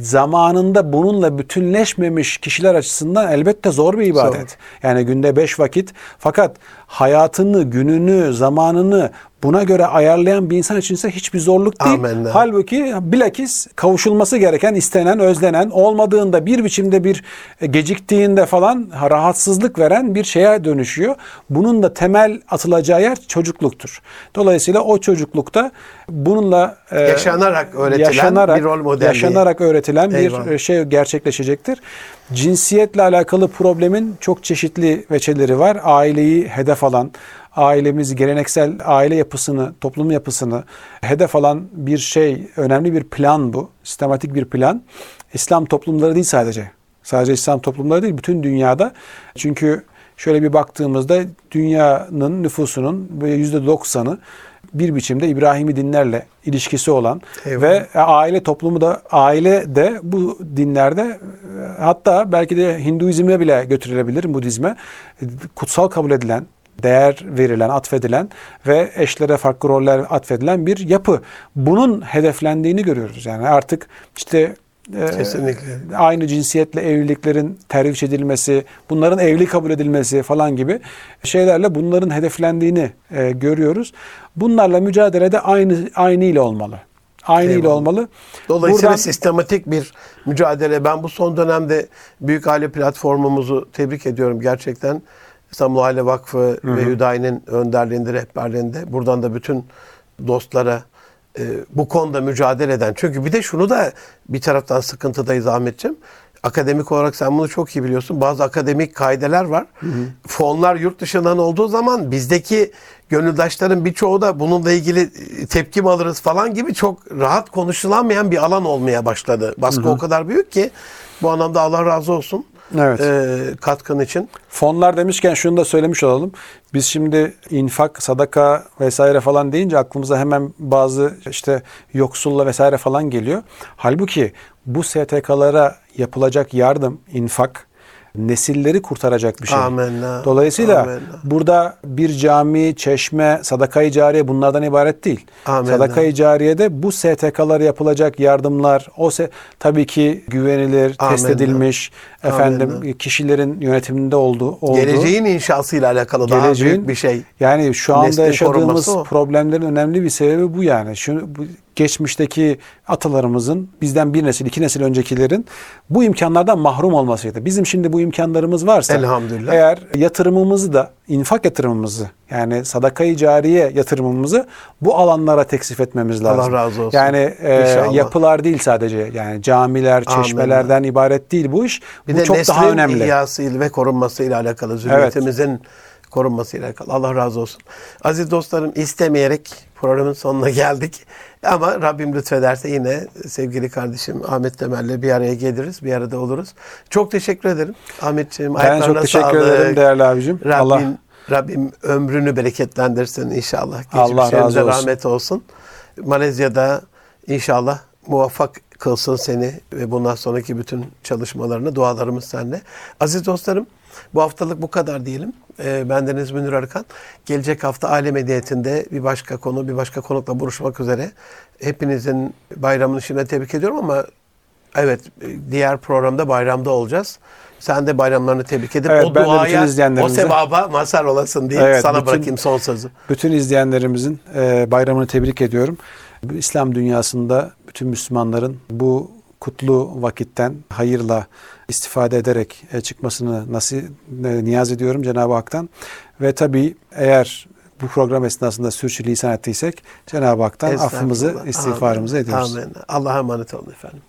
zamanında bununla bütünleşmemiş kişiler açısından elbette zor bir ibadet. Zor. Yani günde beş vakit fakat hayatını, gününü, zamanını buna göre ayarlayan bir insan için ise hiçbir zorluk değil. Amenna. Halbuki bilakis kavuşulması gereken, istenen, özlenen, olmadığında bir biçimde bir e, geciktiğinde falan rahatsızlık veren bir şeye dönüşüyor. Bunun da temel atılacağı yer çocukluktur. Dolayısıyla o çocuklukta bununla e, Yaşanarak öğretilen bir rol modelliği. Yaşanarak öğretilen Eyvallah. bir şey gerçekleşecektir. Cinsiyetle alakalı problemin çok çeşitli veçeleri var. Aileyi hedef alan, ailemiz geleneksel aile yapısını, toplum yapısını hedef alan bir şey, önemli bir plan bu. Sistematik bir plan. İslam toplumları değil sadece. Sadece İslam toplumları değil, bütün dünyada. Çünkü şöyle bir baktığımızda dünyanın nüfusunun böyle %90'ı bir biçimde İbrahimi dinlerle ilişkisi olan Eyvallah. ve aile toplumu da aile de bu dinlerde hatta belki de Hinduizme bile götürülebilir Budizme kutsal kabul edilen değer verilen, atfedilen ve eşlere farklı roller atfedilen bir yapı. Bunun hedeflendiğini görüyoruz. Yani artık işte e, Kesinlikle. aynı cinsiyetle evliliklerin terviş edilmesi, bunların evli kabul edilmesi falan gibi şeylerle bunların hedeflendiğini e, görüyoruz. Bunlarla mücadelede aynı aynı ile olmalı. Aynı ile Eyvallah. olmalı. Dolayısıyla Buradan- sistematik bir mücadele. Ben bu son dönemde Büyük Aile platformumuzu tebrik ediyorum gerçekten. İstanbul Aile Vakfı ve Hüdayi'nin önderliğinde, rehberliğinde. Buradan da bütün dostlara e, bu konuda mücadele eden. Çünkü bir de şunu da bir taraftan sıkıntıdayız Ahmetciğim. Akademik olarak sen bunu çok iyi biliyorsun. Bazı akademik kaideler var. Fonlar yurt dışından olduğu zaman bizdeki gönüldaşların birçoğu da bununla ilgili e, tepki mi alırız falan gibi çok rahat konuşulamayan bir alan olmaya başladı. Baskı o kadar büyük ki bu anlamda Allah razı olsun. Evet. e, katkın için. Fonlar demişken şunu da söylemiş olalım. Biz şimdi infak, sadaka vesaire falan deyince aklımıza hemen bazı işte yoksulla vesaire falan geliyor. Halbuki bu STK'lara yapılacak yardım, infak nesilleri kurtaracak bir şey. Amenna. Dolayısıyla Amenna. burada bir cami, çeşme, sadaka-i cariye bunlardan ibaret değil. Amenna. Sadaka-i cariyede bu STK'lara yapılacak yardımlar, o se- tabii ki güvenilir, test Amenna. edilmiş, efendim Amenna. kişilerin yönetiminde olduğu, olduğu Geleceğin inşasıyla alakalı daha geleceğin- büyük bir şey. Yani şu anda Neslin yaşadığımız problemlerin önemli bir sebebi bu yani. Şu bu geçmişteki atalarımızın bizden bir nesil, iki nesil öncekilerin bu imkanlardan mahrum olmasıydı. Bizim şimdi bu imkanlarımız varsa Elhamdülillah. eğer yatırımımızı da infak yatırımımızı yani sadakayı cariye yatırımımızı bu alanlara teksif etmemiz lazım. Allah razı olsun. Yani e, İnşallah. yapılar değil sadece yani camiler, çeşmelerden ibaret değil bu iş. Bir bu de çok neslin daha önemli. ihyasıyla ve korunmasıyla alakalı. Zürriyetimizin korunmasıyla alakalı. Allah razı olsun. Aziz dostlarım istemeyerek programın sonuna geldik. Ama Rabbim lütfederse yine sevgili kardeşim Ahmet Temel'le bir araya geliriz. Bir arada oluruz. Çok teşekkür ederim Ahmetciğim. Ben çok teşekkür sağlık. ederim değerli abicim. Rabbim, Allah Rabbim ömrünü bereketlendirsin inşallah. Allah razı olsun. rahmet olsun. Malezya'da inşallah muvaffak kılsın seni ve bundan sonraki bütün çalışmalarını dualarımız seninle. Aziz dostlarım bu haftalık bu kadar diyelim. Ee, bendeniz Münir Arıkan. Gelecek hafta aile medeniyetinde bir başka konu, bir başka konukla buluşmak üzere. Hepinizin bayramını şimdiden tebrik ediyorum ama evet diğer programda bayramda olacağız. Sen de bayramlarını tebrik edip Evet, o ben duaya, o sevaba mazhar olasın diye Evet, sana bütün- bırakayım son sözü. Bütün izleyenlerimizin e, bayramını tebrik ediyorum. İslam dünyasında bütün Müslümanların bu kutlu vakitten hayırla istifade ederek e, çıkmasını nasıl e, niyaz ediyorum Cenab-ı Hak'tan. Ve tabii eğer bu program esnasında sürçülisan ettiysek Cenab-ı Hak'tan affımızı, istiğfarımızı Amin. ediyoruz. Amin. Allah'a emanet olun efendim.